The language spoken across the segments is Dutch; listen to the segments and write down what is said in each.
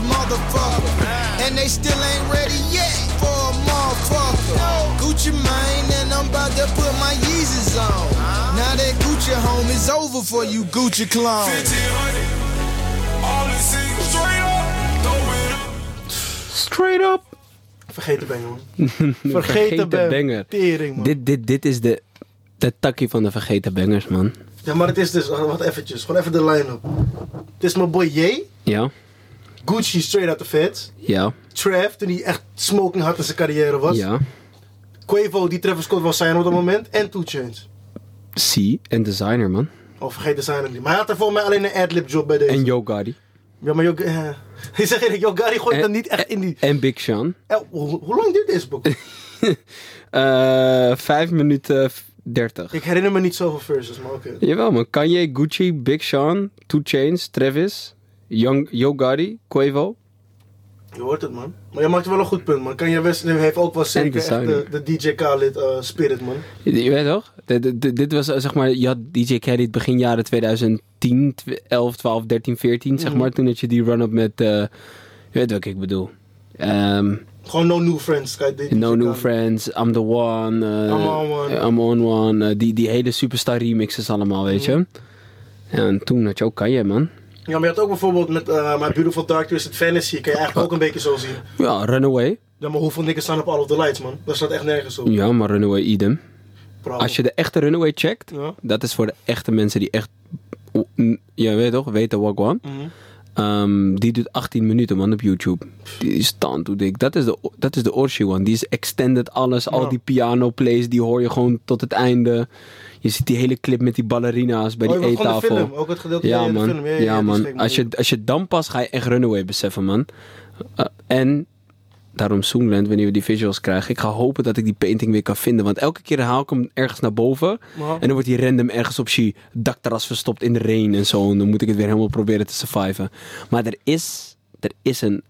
motherfucker. And they still ain't ready yet for a motherfucker. Gucci Mane, and I'm about to put my Yeezys on. Now that Gucci home is over for you Gucci clone. 1500, all straight up, throw it up. Straight up. Vergeet de banger, Vergeten de banger. Tering, man. Dit, dit, dit is de, de takkie van de vergeten bangers, man. Ja, maar het is dus, wat eventjes, gewoon even de line-up. Het is mijn boy Jay, Ja, Gucci straight out the feds, ja, Trav, toen hij echt smoking hard in zijn carrière was, ja. Quavo, die Travis Scott wil zijn op dat moment, en Two Chainz. C en designer, man. Oh, vergeet de zijn niet. Maar hij had er volgens mij alleen een adlib job bij deze. En Yo Gotti. Ja, maar Yo, eh, ik zeg eerlijk, Yo Gotti gooit dan niet echt in die... En Big Sean. Eh, hoe, hoe lang duurt deze boek? Eh 5 minuten 30. ik herinner me niet zoveel verses, maar oké. Jawel man, Kanye, Gucci, Big Sean, Two Chainz, Travis, Young, Yo Gotti, Quavo. Je hoort het, man. Maar je maakt wel een goed punt, man. Kanye West heeft ook wel zeker de, de DJ Khaled eh, spirit, man. Je, je weet toch? Dit, dit- dit was eh, zeg maar, je had DJ Khaled begin jaren 2010, tw- 11, 12, 13, 14 zeg maar. Toen had je die run-up met, eh, je weet wat ik bedoel. Ehm, Gewoon No New Friends. Kijk, DJ no New. Friends, I'm the One, I'm on one. I'm on one, die, die hele superstar remixes allemaal, weet je. Ja, en toen had je ook Kanye, man. Ja, maar je had ook bijvoorbeeld met eh My Beautiful Dark Twisted Fantasy. Kan je eigenlijk ook een beetje zo zien. Ja, Runaway. Ja, maar hoeveel niks staan op All of the Lights, man? Dat staat echt nergens op. Ja, maar Runaway idem. Als je de echte Runaway checkt, Ja. dat is voor de echte mensen die echt, je weet toch, weten wat. Mhm. Ehm, die doet 18 minuten man op YouTube. Die is dik. Dat is de, dat is de Orshi one. Die is extended alles. Al die piano plays, die hoor je gewoon tot het einde. Je ziet die hele clip met die ballerina's bij Oh, die gewoon de eettafel. film, ook het gedeelte ja, in de film. Ja, Ja, man. Als je, als je dan pas ga je echt Runaway beseffen, man. Eh, en daarom Soongland, wanneer we die visuals krijgen. Ik ga hopen dat ik die painting weer kan vinden. Want elke keer haal ik hem ergens naar boven. En dan wordt hij random ergens op je dakterras verstopt in de rain en zo. En dan moet ik het weer helemaal proberen te surviven. Maar er is, er is een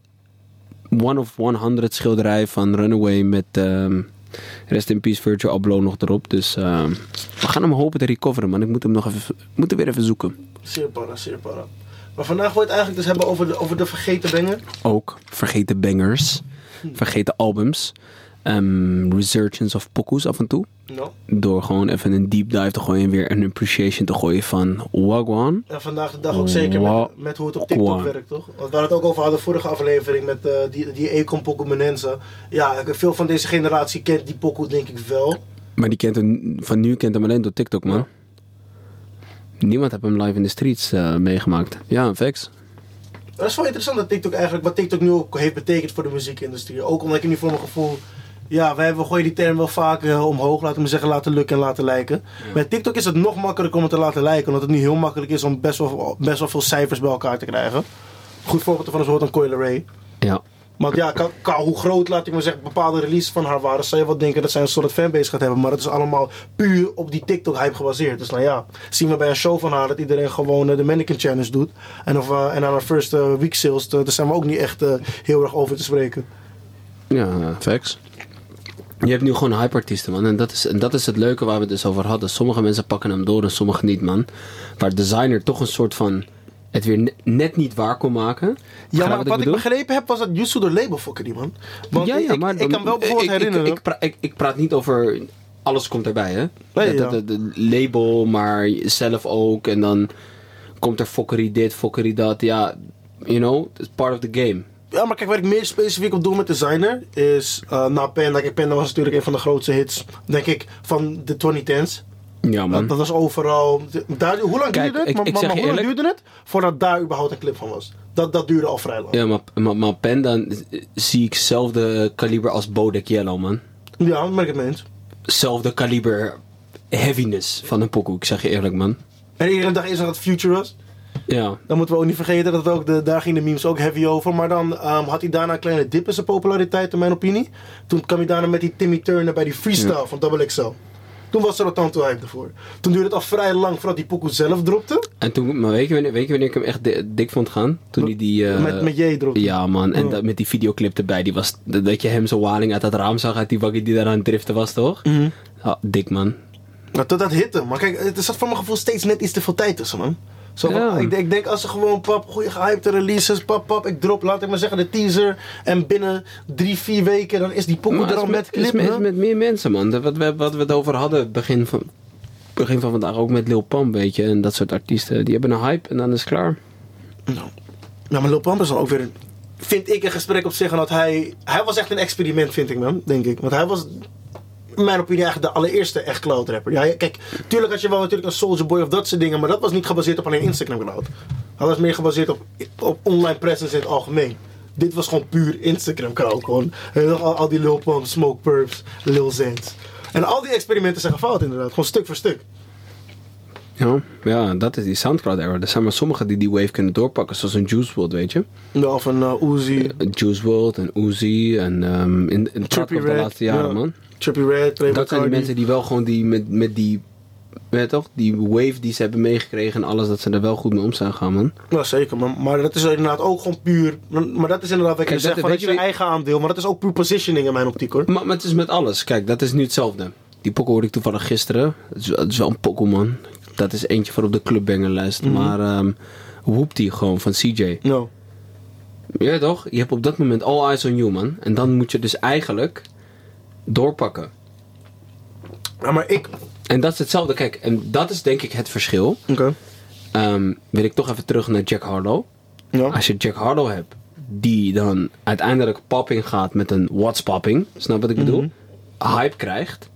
one of 100 schilderij van Runaway met ehm, Rest in Peace Virtual Abloh nog erop. Dus ehm, we gaan hem hopen te recoveren, man. Ik moet hem nog even, moet hem weer even zoeken. Zeer para, zeer para. Maar vandaag wil je het eigenlijk dus hebben over de, over de vergeten banger. Ook vergeten bangers, vergeten albums. Ehm resurgence of pokoes af en toe. No. Door gewoon even een deep dive te gooien en weer een appreciation te gooien van Wagwan. En vandaag de dag ook zeker met, met hoe het op TikTok werkt, toch? Want we hadden het ook over hadden vorige aflevering met eh, die, die Econ Poco Menenza. Ja, veel van deze generatie kent die Poco denk ik wel. Maar die kent hem, van nu kent hem alleen door TikTok, man. Ja. Niemand heeft hem live in de streets eh, meegemaakt. Ja, facts. Dat is wel interessant dat TikTok eigenlijk, wat TikTok nu ook heeft betekend voor de muziekindustrie. Ook omdat ik nu voor mijn gevoel, ja, wij we gooien die term wel vaak eh, omhoog, laten we zeggen, laten lukken en laten lijken. Met TikTok is het nog makkelijker om het te laten lijken, omdat het nu heel makkelijk is om best wel, best wel veel cijfers bij elkaar te krijgen. Goed voorbeeld ervan is bijvoorbeeld een Coil Ray. Ja. Want ja, hoe groot, laat ik maar zeggen, bepaalde releases van haar waren, zou je wel denken dat zij een solid fanbase gaat hebben. Maar het is allemaal puur op die TikTok-hype gebaseerd. Dus nou ja, zien we bij een show van haar dat iedereen gewoon eh, de Mannequin Challenge doet. En, of, eh, en aan haar first week sales, daar zijn we ook niet echt heel erg over te spreken. Ja, facts. Je hebt nu gewoon hype-artiesten, man. En dat, is, en dat is het leuke waar we het dus over hadden. Sommige mensen pakken hem door en sommige niet, man. Waar designer toch een soort van... Het weer ne- net niet waar kon maken. Ja, maar wat ik bedoel? begrepen heb was dat Yusu de label fokken die man. Want ja, ja, ik, maar ik kan wel bijvoorbeeld ik- herinneren. Ik, pra- ik, praat niet over alles komt erbij, hè? Nee, dat, dat- label, maar zelf ook. En dan komt er fokkerie dit, fokkerie dat. Ja, you know, it's part of the game. Ja, maar kijk, waar ik meer specifiek op doe met designer is. eh na Panda. Kijk, Panda was natuurlijk een van de grootste hits, denk ik, van de 2010s. Ja, man. Dat, dat was overal. Daar, hoe lang Kijk, duurde het? ik- maar ik maar- maar hoe lang duurde het voordat daar überhaupt een clip van was? Dat, dat duurde al vrij lang. Ja, maar, maar, maar Pen, dan zie ik zelfde kaliber als Bodek Yellow, man. Ja, dat merk ik het mee eens. Zelfde kaliber heaviness van een pokoe, ik zeg je eerlijk, man. En iedere dag is er dat Future was. Ja, Dan moeten we ook niet vergeten dat het ook de, daar gingen de memes ook heavy over. Maar dan ehm, had hij daarna een kleine dip in zijn populariteit, in mijn opinie. Toen kwam hij daarna met die Timmy Turner bij die freestyle van Double XL. Toen was er al tanto hype ervoor. Toen duurde het al vrij lang voordat die pokoe zelf dropte. en toen, maar weet je, wanneer, weet je wanneer ik hem echt di- dik vond gaan? Toen hij die... eh, met, met J dropte. Ja, man. En dat, met die videoclip erbij. Die was, dat je hem zo waling uit dat raam zag. Uit die waggie die daar aan het driften was, toch? Mhm. Ja, dik, man. Maar tot dat hitte. Maar kijk, het zat voor mijn gevoel steeds net iets te veel tijd tussen, man. Zo van, Ja. ik, denk- ik denk als ze gewoon pap, goede gehypte releases, pap, pap, ik drop, laat ik maar zeggen, de teaser. En binnen drie, vier weken, dan is die pokoe er al met met, is met, meer mensen, man. Dat Wat we, wat we het over hadden begin van, begin van vandaag, ook met Lil Pump, weet je. En dat soort artiesten. Die hebben een hype en dan is het klaar. Ja, maar Lil Pump is dan ook weer, een, vind ik, een gesprek op zich. En dat hij, hij was echt een experiment, vind ik, man, denk ik. Want hij was, in mijn opinie, eigenlijk de allereerste echt cloud rapper. Ja, kijk, tuurlijk had je wel natuurlijk een Soldier Boy of dat soort dingen. Maar dat was niet gebaseerd op alleen Instagram cloud. Hij was meer gebaseerd op, op online presence in het algemeen. Dit was gewoon puur Instagram crowd. Gewoon. Eh, Al, al die Lil Pump, Smoke Purps, Lil. En al die experimenten zijn gefaald inderdaad. Gewoon stuk voor stuk. Ja, ja, dat is die Soundcloud era. Er zijn maar sommigen die die wave kunnen doorpakken, zoals een Juice WRLD, weet je. Ja, Of een uh, Uzi, Juice WRLD en Uzi en um, in, in de laatste jaren, ja. man. Trippie Red, Playboy Dat zijn die mensen die wel gewoon die met, met die, weet je toch, die wave die ze hebben meegekregen en alles, dat ze er wel goed mee om zijn gaan, man. Ja, zeker. Maar, maar dat is inderdaad ook gewoon puur... Maar dat is inderdaad wat ik zeg, van dat je eigen aandeel. Maar dat is ook puur positioning in mijn optiek, hoor. Maar, maar het is met alles. Kijk, dat is nu hetzelfde. Die pokoe hoorde ik toevallig gisteren. Het is, het is wel een pokoe, man. Dat is eentje voor op de clubbangerlijst. Maar ehm Whoop die gewoon van CJ. No. Ja toch? Je hebt op dat moment all eyes on you, man. En dan moet je dus eigenlijk doorpakken. Ja, maar ik... En dat is hetzelfde. Kijk, en dat is denk ik het verschil. Oké. Ehm, wil ik toch even terug naar Jack Harlow. Ja. Als je Jack Harlow hebt, die dan uiteindelijk popping gaat met een what's popping, snap wat ik bedoel? Hype krijgt.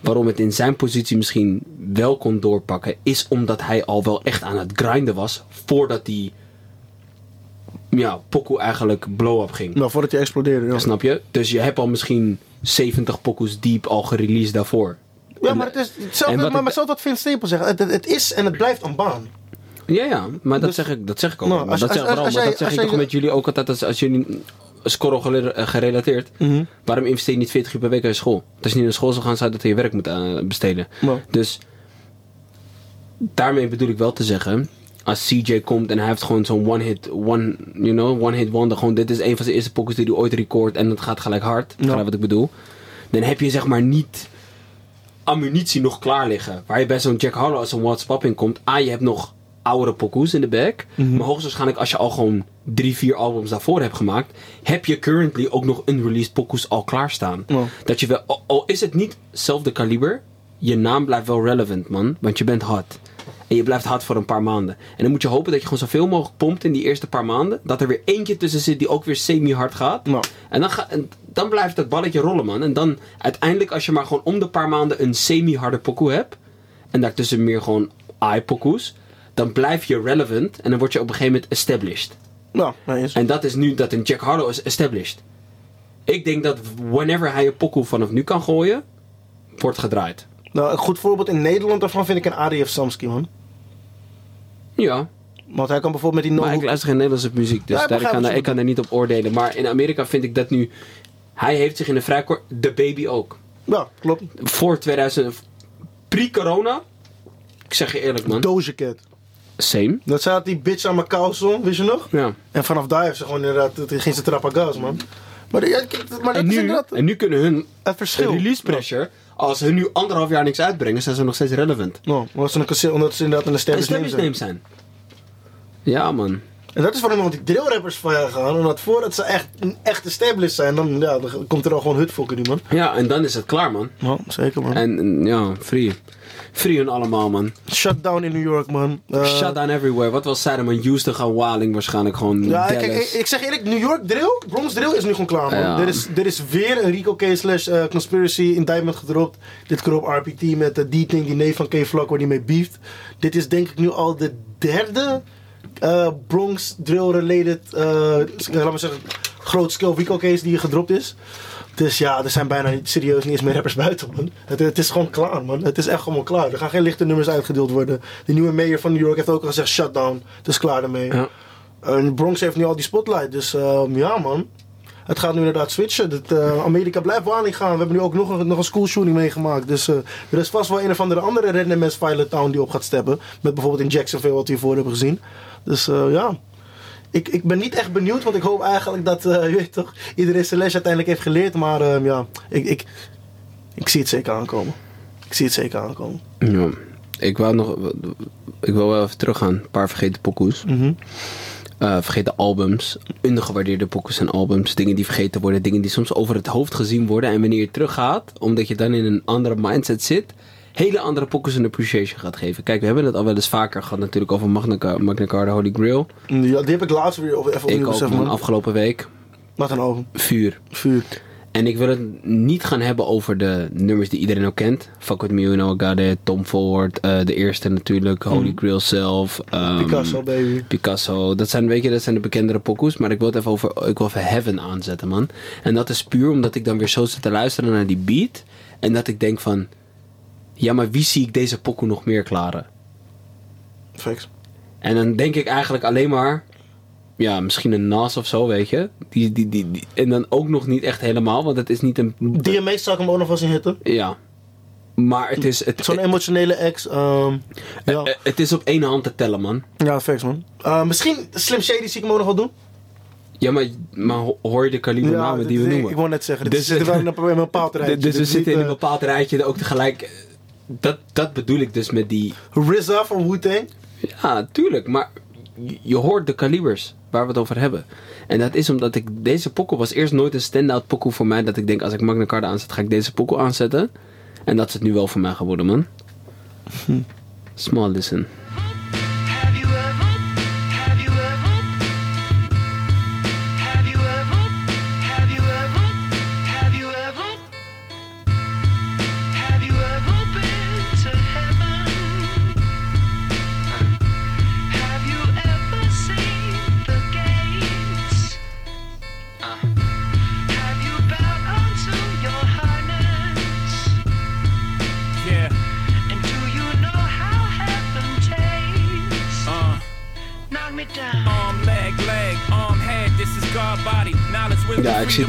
Waarom het in zijn positie misschien wel kon doorpakken, is omdat hij al wel echt aan het grinden was voordat die ja, pokoe eigenlijk blow-up ging. Nou, voordat je explodeerde, ja. Snap je? Dus je hebt al misschien 70 pokoes diep al gereleased daarvoor. Ja, maar het is... Hetzelfde, maar, wat Vince Stapel zegt. Het, is en het blijft een baan. Ja, ja, maar dat, Dus- zeg, ik, dat zeg ik ook. Nou, maar als- dat zeg, dat zeg ik toch met jullie ook altijd. Als, als jullie score gele- eh, gerelateerd. Mhm. Waarom investeer je niet 40 uur per week in school? Als je niet naar school zou gaan, zou je dat je werk moeten eh, besteden. Nou. Dus daarmee bedoel ik wel te zeggen. Als CJ komt en hij heeft gewoon zo'n one-hit, one, you know, one-hit wonder. Gewoon, dit is een van zijn eerste pockets die hij ooit record en het gaat gelijk hard. Ja. Begrijp wat ik bedoel? Dan heb je zeg maar niet ammunitie nog klaar liggen. Waar je bij zo'n Jack Harlow als een What's Popping komt. A, je hebt nog oudere pokoes in de back. Mhm. Maar hoogstwaarschijnlijk als je al gewoon drie, vier albums daarvoor hebt gemaakt. Heb je currently ook nog unreleased pokoes al klaarstaan. Ja. Dat je wel, al- al is het niet hetzelfde kaliber. Je naam blijft wel relevant man. Want je bent hot. En je blijft hot voor een paar maanden. En dan moet je hopen dat je gewoon zoveel mogelijk pompt in die eerste paar maanden. Dat er weer eentje tussen zit die ook weer semi-hard gaat. Ja. En, dan ga, dan blijft dat balletje rollen, man. En dan uiteindelijk, als je maar gewoon om de paar maanden een semi-harde pokoe hebt. En daartussen meer gewoon eye-pokoes. Dan blijf je relevant. En dan word je op een gegeven moment established. Nou. En dat is nu dat een Jack Harlow is established. Ik denk dat whenever hij een pokoe vanaf nu kan gooien, wordt gedraaid. Nou, een goed voorbeeld in Nederland daarvan vind ik een ADF Samski, man. Ja, Want hij kan bijvoorbeeld met die maar ik luister geen Nederlandse muziek, dus Ja, ik daar, begrijp kan, wat daar- je ik kan er niet op oordelen. Maar in Amerika vind ik dat nu... Hij heeft zich in de vrij kort... De baby ook. Ja, klopt. Voor 2000... Pre-corona... Ik zeg je eerlijk, man. Doja Cat. Same. Dat zat die bitch aan mijn kousen, wist je nog? Ja. En vanaf daar heeft ze gewoon inderdaad, het ging ze trappen gas, man. Maar, ja, maar dat En is nu, inderdaad en nu kunnen hun het verschil. release pressure... Als hun nu anderhalf jaar niks uitbrengen, zijn ze nog steeds relevant. Nou, omdat ze, een, omdat ze inderdaad een En established name zijn. Ja, man. En dat is waarom iemand die drillrappers van jou gaan. Omdat voordat ze echt, echt established zijn, dan, ja, dan komt er al gewoon hutfokken nu, man. Ja, en dan is het klaar, man. Ja, zeker, man. En ja, free. Free hun allemaal, man. Shutdown in New York, man. Eh, Shut down everywhere. Wat was zij dan, man? Houston gaan Waling waarschijnlijk gewoon. Ja, Dallas. kijk, ik, ik zeg eerlijk, New York drill, Bronx drill is nu gewoon klaar, man. Ja. Er, is, er is weer een Rico K slash eh, conspiracy indictment gedropt. Dit keer op RPT met de D-Ting, die neef van K-Flock, waar die mee beeft. Dit is denk ik nu al de derde eh, Bronx drill-related, eh laat maar zeggen, groot scale Rico case die gedropt is. Dus ja, er zijn bijna serieus niet eens meer rappers buiten, man. Het, het is gewoon klaar, man. Het is echt gewoon klaar. Er gaan geen lichte nummers uitgedeeld worden. De nieuwe mayor van New York heeft ook al gezegd, shutdown. Het is klaar ermee. Ja. En Bronx heeft nu al die spotlight, dus ehm, ja man. Het gaat nu inderdaad switchen. Dat, eh, Amerika blijft wel aan die gaan. We hebben nu ook nog een, nog een school shooting meegemaakt. Dus eh, er is vast wel een of andere andere Redneck Violent Town die op gaat steppen. Met bijvoorbeeld in Jacksonville wat we hiervoor hebben gezien. Dus eh, ja. Ik, ik ben niet echt benieuwd, want ik hoop eigenlijk dat je weet toch, iedereen zijn les uiteindelijk heeft geleerd. Maar ehm, ja, ik, ik, ik zie het zeker aankomen. Ik zie het zeker aankomen. Ja. ik wou nog... Ik wil wel even teruggaan. Een paar vergeten pokoes. Mhm. Eh, vergeten albums. Undergewaardeerde pokoes en albums. Dingen die vergeten worden. Dingen die soms over het hoofd gezien worden. En wanneer je teruggaat, omdat je dan in een andere mindset zit... Hele andere pokoes en appreciation gaat geven. Kijk, we hebben het al wel eens vaker gehad natuurlijk over Magna, Magna Carta Holy Grail. Ja, die heb ik laatst weer over- even Ik ook man. afgelopen week. Wat een album. Vuur. Vuur. En ik wil het niet gaan hebben over de nummers die iedereen ook kent. Fuck With Me, You Know I Got It, Tom Ford, eh, de eerste natuurlijk, Holy Grail zelf. ehm, Picasso, baby. Picasso. Dat zijn, weet je, dat zijn de bekendere pokoes. Maar ik wil het even over, ik wil even Heaven aanzetten, man. En dat is puur omdat ik dan weer zo zit te luisteren naar die beat. En dat ik denk van, ja, maar wie zie ik deze pokoe nog meer klaren? Facts. En dan denk ik eigenlijk alleen maar, ja, misschien een Nas of zo, weet je. Die, die, die, die- en dan ook nog niet echt helemaal, want het is niet een... DMA zou ik hem ook nog wel zien hitten. Ja. Maar het is, het, Zo'n emotionele ex. ehm ja. eh, het is op één hand te tellen, man. ja, facts man. Eh, misschien Slim Shady zie ik hem ook nog wel doen. Ja, maar, maar ho- hoor je de kaliber namen die we noemen? Ik wou net zeggen, dit Dus- zit wel in een, bepaald rijtje. dus we zitten in een bepaald rijtje ook tegelijk... eh, Dat, dat bedoel ik dus met die... eh, RZA van Wu-Tang. Ja, tuurlijk, maar je- hoort de kalibers waar we het over hebben. En dat is omdat ik... Deze pokoe was eerst nooit een stand-out pokoe voor mij. Dat ik denk, als ik Magna Carta aanzet, ga ik deze pokoe aanzetten. En dat is het nu wel voor mij geworden, man. Small listen.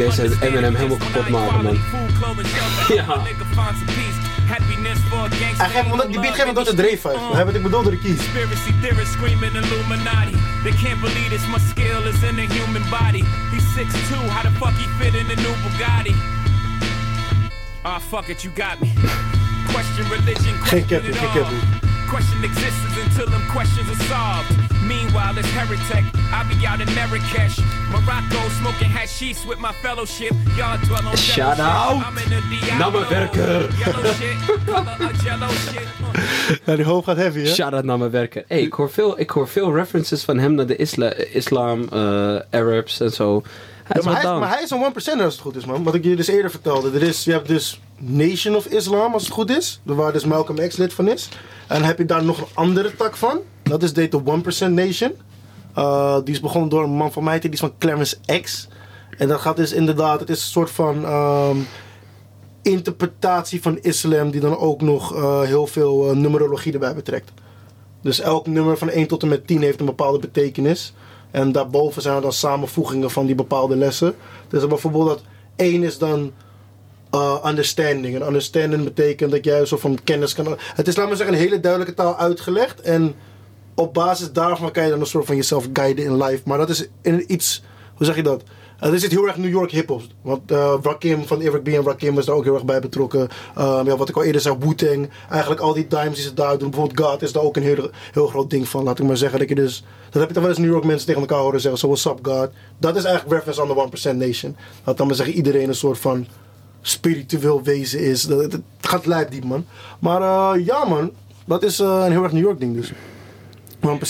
Deze understanding, Eminem helemaal this kapot one maken, man. equality, Food, clothing, shelter, Ja. help a nigga find some peace. Happiness for a gangster. Hij geeft me, die beat geeft me door de Dre 5. Hij heeft ik bedoel door de keys. Conspiracy theorists screaming Illuminati. They can't believe this my skill is in the human body. He's 6'2, how the fuck he fit in the new Bugatti? Ah, fuck it, you got me. Question religion, question it all. Question existence until them questions are solved. Meanwhile, it's heretic. I be out in Marrakesh, Morocco, smoking hashish with my fellowship. Y'all dwell on Shout out shit. I'm in the Diablo. naar mijn werker. Yellow shit, color of jello shit. Ja, die hoofd gaat heavy, hè? Shout-out naar mijn werken. Hey, ik, hoor veel, ik hoor veel references van hem naar de isla, islam, eh, Arabs en zo. Hij Ja, is maar, hij, maar hij is een 1% als het goed is, man. Wat ik je dus eerder vertelde. Er is, je hebt dus Nation of Islam, als het goed is. Waar dus Malcolm X lid van is. En dan heb je daar nog een andere tak van. Dat is de 1% Nation. Uh, die is begonnen door een man van mij, die is van Clarence X. En dat gaat dus inderdaad, het is een soort van ehm, interpretatie van islam die dan ook nog eh, heel veel eh, numerologie erbij betrekt. Dus elk nummer van 1 tot en met 10 heeft een bepaalde betekenis. En daarboven zijn er dan samenvoegingen van die bepaalde lessen. Dus bijvoorbeeld dat 1 is dan understanding. En understanding betekent dat jij soort van kennis kan... Het is, laat maar zeggen, een hele duidelijke taal uitgelegd. En op basis daarvan kan je dan een soort van jezelf guiden in life. Maar dat is in iets... Hoe zeg je dat? Uh, er zit heel erg New York hip-hop. Want uh, Rakim van Eric B. en Rakim was daar ook heel erg bij betrokken. Uh, ja, wat ik al eerder zei, Wu-Tang. Eigenlijk al die dimes die ze daar doen. Bijvoorbeeld God is daar ook een heel, heel groot ding van. Laat ik maar zeggen dat je dus... Dat heb je toch wel eens New York mensen tegen elkaar horen zeggen. So what's up God? Dat is eigenlijk reference aan de 1% Nation. Laat dan maar zeggen iedereen een soort van spiritueel wezen is. Dat, het gaat lijp diep man. Maar uh, ja man. Dat is een heel erg New York ding dus.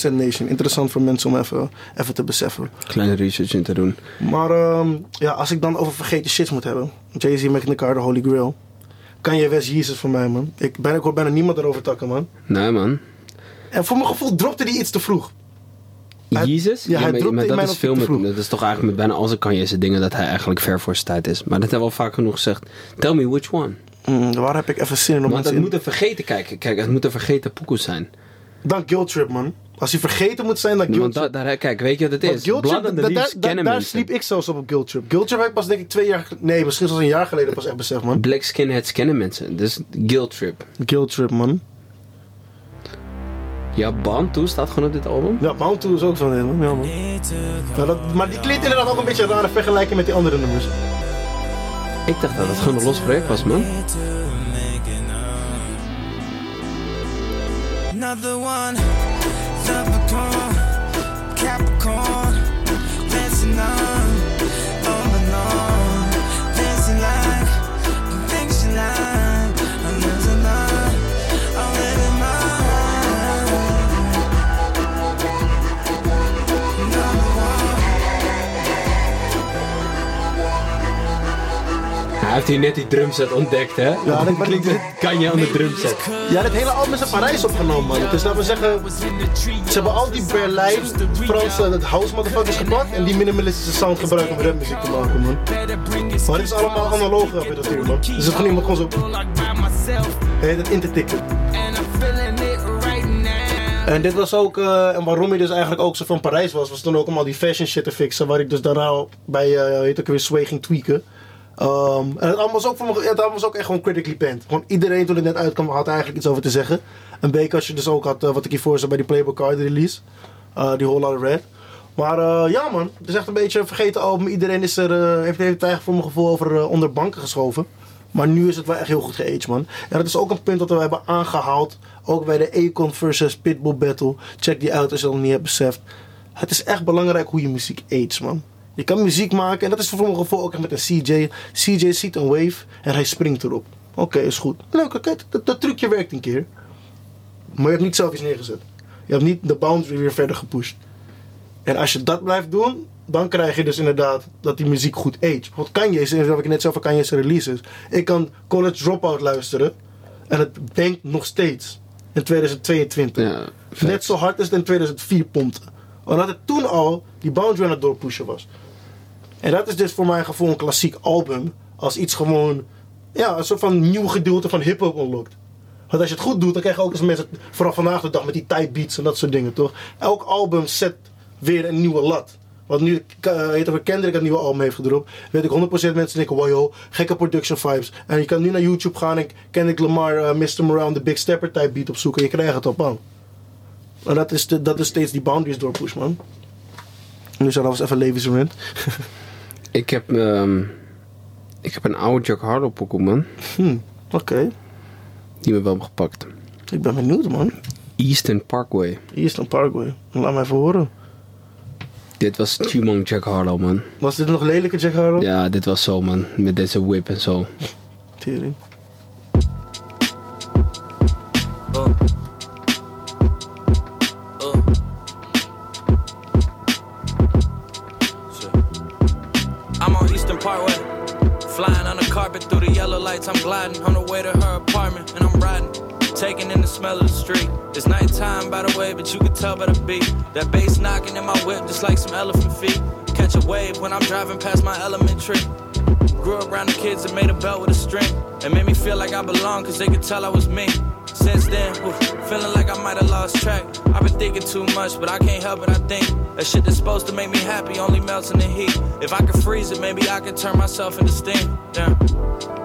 1% Nation. Interessant voor mensen om even, even te beseffen. Kleine research in te doen. Maar um, ja, als ik dan over vergeten shits moet hebben. Jay-Z elkaar de Holy Grail. Kan je West Jezus voor mij, man. Ik, ben, ik hoor bijna niemand erover takken, man. Nee, man. En voor mijn gevoel dropte hij iets te vroeg. Jezus? Ja, hij maar, maar dat is veel met, dat is toch eigenlijk met bijna al zijn Kanye's dingen dat hij eigenlijk ver voor zijn tijd is. Maar dat hebben we al vaak genoeg gezegd. Tell me which one. Mm, waar heb ik even zin in om mensen dat in- moet een vergeten kijken. Kijk, het moet een vergeten pokoes zijn. Dan Guilt Trip, man. Als hij vergeten moet zijn, dan Guilt Want Trip. da- daar, kijk, weet je wat het is? Guilt Trip, da- daar- daar- sliep ik zelfs op op Guilt Trip. Guilt Trip heb ik pas denk ik twee jaar... Nee, misschien zelfs een jaar geleden pas echt beseft, man. Black skinheads kennen mensen. Dus guilt trip. Guilt Trip, man. Ja, Bantu staat gewoon op dit album. Ja, to is ook zo'n man. Ja, man. Ja, dat, maar die klinkt inderdaad ook een beetje raar vergelijking met die andere nummers. Ik dacht dat het gewoon een los project was, man. Another one, Capricorn, Capricorn, hier net die drumset ontdekt, hè? Ja, dat- klinkt het kan je aan de drumset. Ja, dit hele album is in Parijs opgenomen, man. Dus laten we zeggen, ze hebben al die Berlijn, Franse, dat house motherfuckers gepakt en die minimalistische sound gebruikt om rapmuziek te maken, man. Maar dit is allemaal analoge apparatuur, man. Dus het gewoon iemand gewoon zo heet het in te tikken. En dit was ook, eh, en waarom hij dus eigenlijk ook zo van Parijs was, was toen ook om al die fashion shit te fixen, waar ik dus daarna bij, eh heet ook weer Sway ging tweaken. Ehm, en het album was ook, voor me, het was ook echt gewoon critically panned. Gewoon iedereen toen het net uitkwam had eigenlijk iets over te zeggen. Een beetje als je dus ook had, eh, wat ik hiervoor zei bij die Playboy Card release. Eh, die Whole Red. Maar eh, ja man, het is echt een beetje een vergeten album. Iedereen is er, heeft, het eigenlijk voor mijn gevoel over onder banken geschoven. Maar nu is het wel echt heel goed geaged man. En dat is ook een punt dat we hebben aangehaald. Ook bij de Akon versus Pitbull battle. Check die uit als je dat nog niet hebt beseft. Het is echt belangrijk hoe je muziek aged man. Je kan muziek maken en dat is voor mijn gevoel ook echt met een CJ. CJ ziet een wave en hij springt erop. Oké, is goed. Leuk, oké, dat, dat trucje werkt een keer. Maar je hebt niet zelf iets neergezet. Je hebt niet de boundary weer verder gepusht. En als je dat blijft doen, dan krijg je dus inderdaad dat die muziek goed age. Bijvoorbeeld Kanye's, zoals ik net zei over Kanye's releases. Ik kan College Dropout luisteren en het bankt nog steeds in 2022. Ja, Net zo hard als het in 2004 pompte. Omdat het toen al die boundary aan het doorpushen was. En dat is dus voor mijn gevoel een klassiek album. Als iets gewoon, ja, een soort van nieuw gedeelte van hip-hop. Want als je het goed doet, dan krijg je ook eens mensen, vooral vandaag de dag met die type beats en dat soort dingen, toch? Elk album zet weer een nieuwe lat. Want nu heet over Kendrick een nieuwe album heeft gedropt, weet ik 100% mensen denken, wow yo, gekke production vibes. En je kan nu naar YouTube gaan en Kendrick Lamar, uh, Mr. Moran, de Big Stepper type beat opzoeken en je krijgt het op man. En dat is, de, dat is steeds die boundaries doorpush, man. Nu zou dat was even Levi's rant. Ik heb, ehm, ik heb een oude Jack Harlow pokoe, man. Hm, oké. Die me wel gepakt. Ik ben benieuwd, man. Eastern Parkway. Eastern Parkway. Laat mij even horen. Dit was Chumong Jack Harlow, man. Was dit nog lelijke Jack Harlow? Ja, dit was zo, man. Met deze whip en zo. Tering. I'm gliding on the way to her apartment. And I'm riding, taking in the smell of the street. It's nighttime, by the way, but you can tell by the beat. That bass knocking in my whip just like some elephant feet. Catch a wave when I'm driving past my elementary. Grew up around the kids that made a belt with a string. It made me feel like I belonged, cause they could tell I was me. Since then, oof, feeling like I might have lost track. I've been thinking too much, but I can't help it. I think that shit that's supposed to make me happy only melts in the heat. If I could freeze it, maybe I could turn myself into steam. Yeah.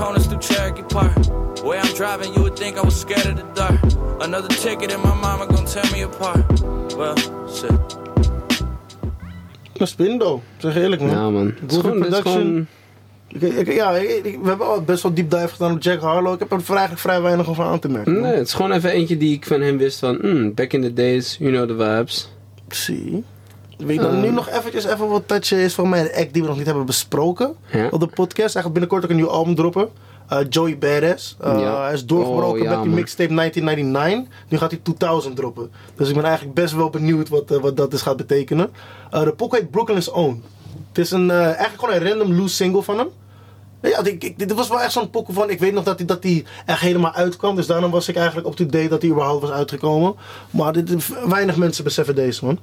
Corners through Cherokee Park. Where I'm driving, you would think I was scared of the dark. Another ticket and my mama gonna tear me apart. Well, shit. Dat is Pindo, zeg eerlijk man. Ja, man. Het is Groovy gewoon, het is production. gewoon... Ik, ik- ja, ik- ik- we hebben al best wel deep dive gedaan op Jack Harlow. Ik heb er eigenlijk vrij weinig over aan te merken. man. Nee, het is gewoon even eentje die ik van hem wist van... hmm, back in the days, you know the vibes. Zie. Weet je dan Eh. nu nog eventjes even wat touchen is van mij. Een act die we nog niet hebben besproken op de podcast. Eigenlijk binnenkort ook een nieuw album droppen. Eh, Joey Badass. Eh, Ja. Hij is doorgebroken Oh, ja, met die mixtape 1999. Nu gaat hij 2000 droppen. Dus ik ben eigenlijk best wel benieuwd wat, wat dat dus gaat betekenen. De pokoe heet Brooklyn's Own. Het is een, eigenlijk gewoon een random loose single van hem. Ja, ik, dit was wel echt zo'n pokoe van... Ik weet nog dat hij dat die echt helemaal uitkwam. Dus daarom was ik eigenlijk up-to-date dat hij überhaupt was uitgekomen. Maar dit, weinig mensen beseffen deze, man.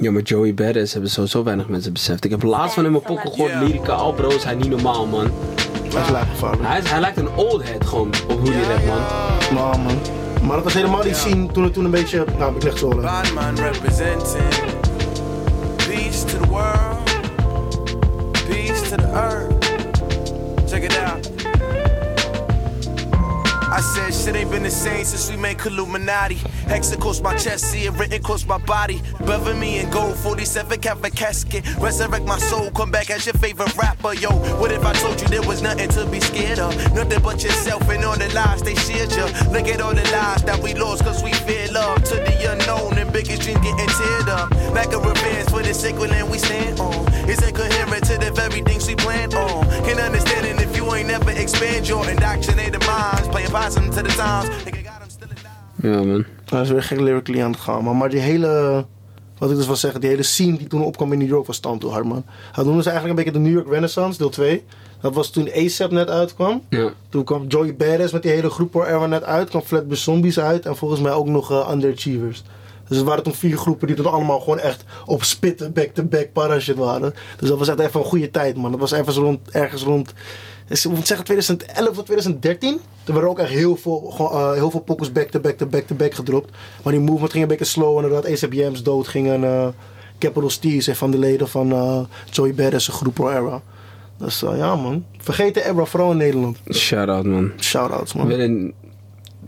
Ja, maar Joey Badass hebben sowieso weinig mensen beseft. Ik heb laatst van hem een pokken gehoord, lyrica. Al bro is hij niet normaal, man. Is. Hij, is, hij lijkt een old head gewoon, op hoe hij rapt, man. Nou, man. Maar dat was helemaal niet zien toen het toen een beetje... Nou, ik leg zo representing. Peace to the world. Peace to the earth. Check it out. I said shit ain't been the same since we made Illuminati. Hex across my chest, see it written across my body. Brother me in gold, 47 Catholic casket. Resurrect my soul, come back as your favorite rapper. Yo, what if I told you there was nothing to be scared of? Nothing but yourself and all the lies they shared you. Look at all the lies that we lost cause we fear love. To the unknown and biggest dreams getting teared up. Like a revenge for the sacred land we stand on. It's incoherent to the very things we plan on. Can understand it if you ain't never expand your indoctrinated minds. Playing to the times. Ja, man. Hij is weer gek lyrically aan het gaan, man. Maar die hele... Wat ik dus wil zeggen, die hele scene die toen opkwam in New York was stand toe hard, man. Hij noemde ze eigenlijk een beetje de New York Renaissance, deel 2. Dat was toen ASAP net uitkwam. Ja. Toen kwam Joey Badass met die hele groep waar Erwan net uit. kwam Flatbush Zombies uit. En volgens mij ook nog eh, Underachievers. Dus het waren toen vier groepen die toen allemaal gewoon echt op spitten, back-to-back parashit waren. Dus dat was echt even een goede tijd, man. Dat was ergens rond, ergens rond ik moet zeggen 2011 of 2013. Er waren ook echt heel veel, gewoon, eh, heel veel pokkels back-to-back-to-back-to-back gedropt. Maar die movement ging een beetje slow. En doordat ACBM's dood gingen. eh Capital Steez en van de leden van eh, Joey Badass, een groep Pro Era. Dus ja, man. Vergeet de Era, vooral in Nederland. Shout-out, man. Shoutouts, We man.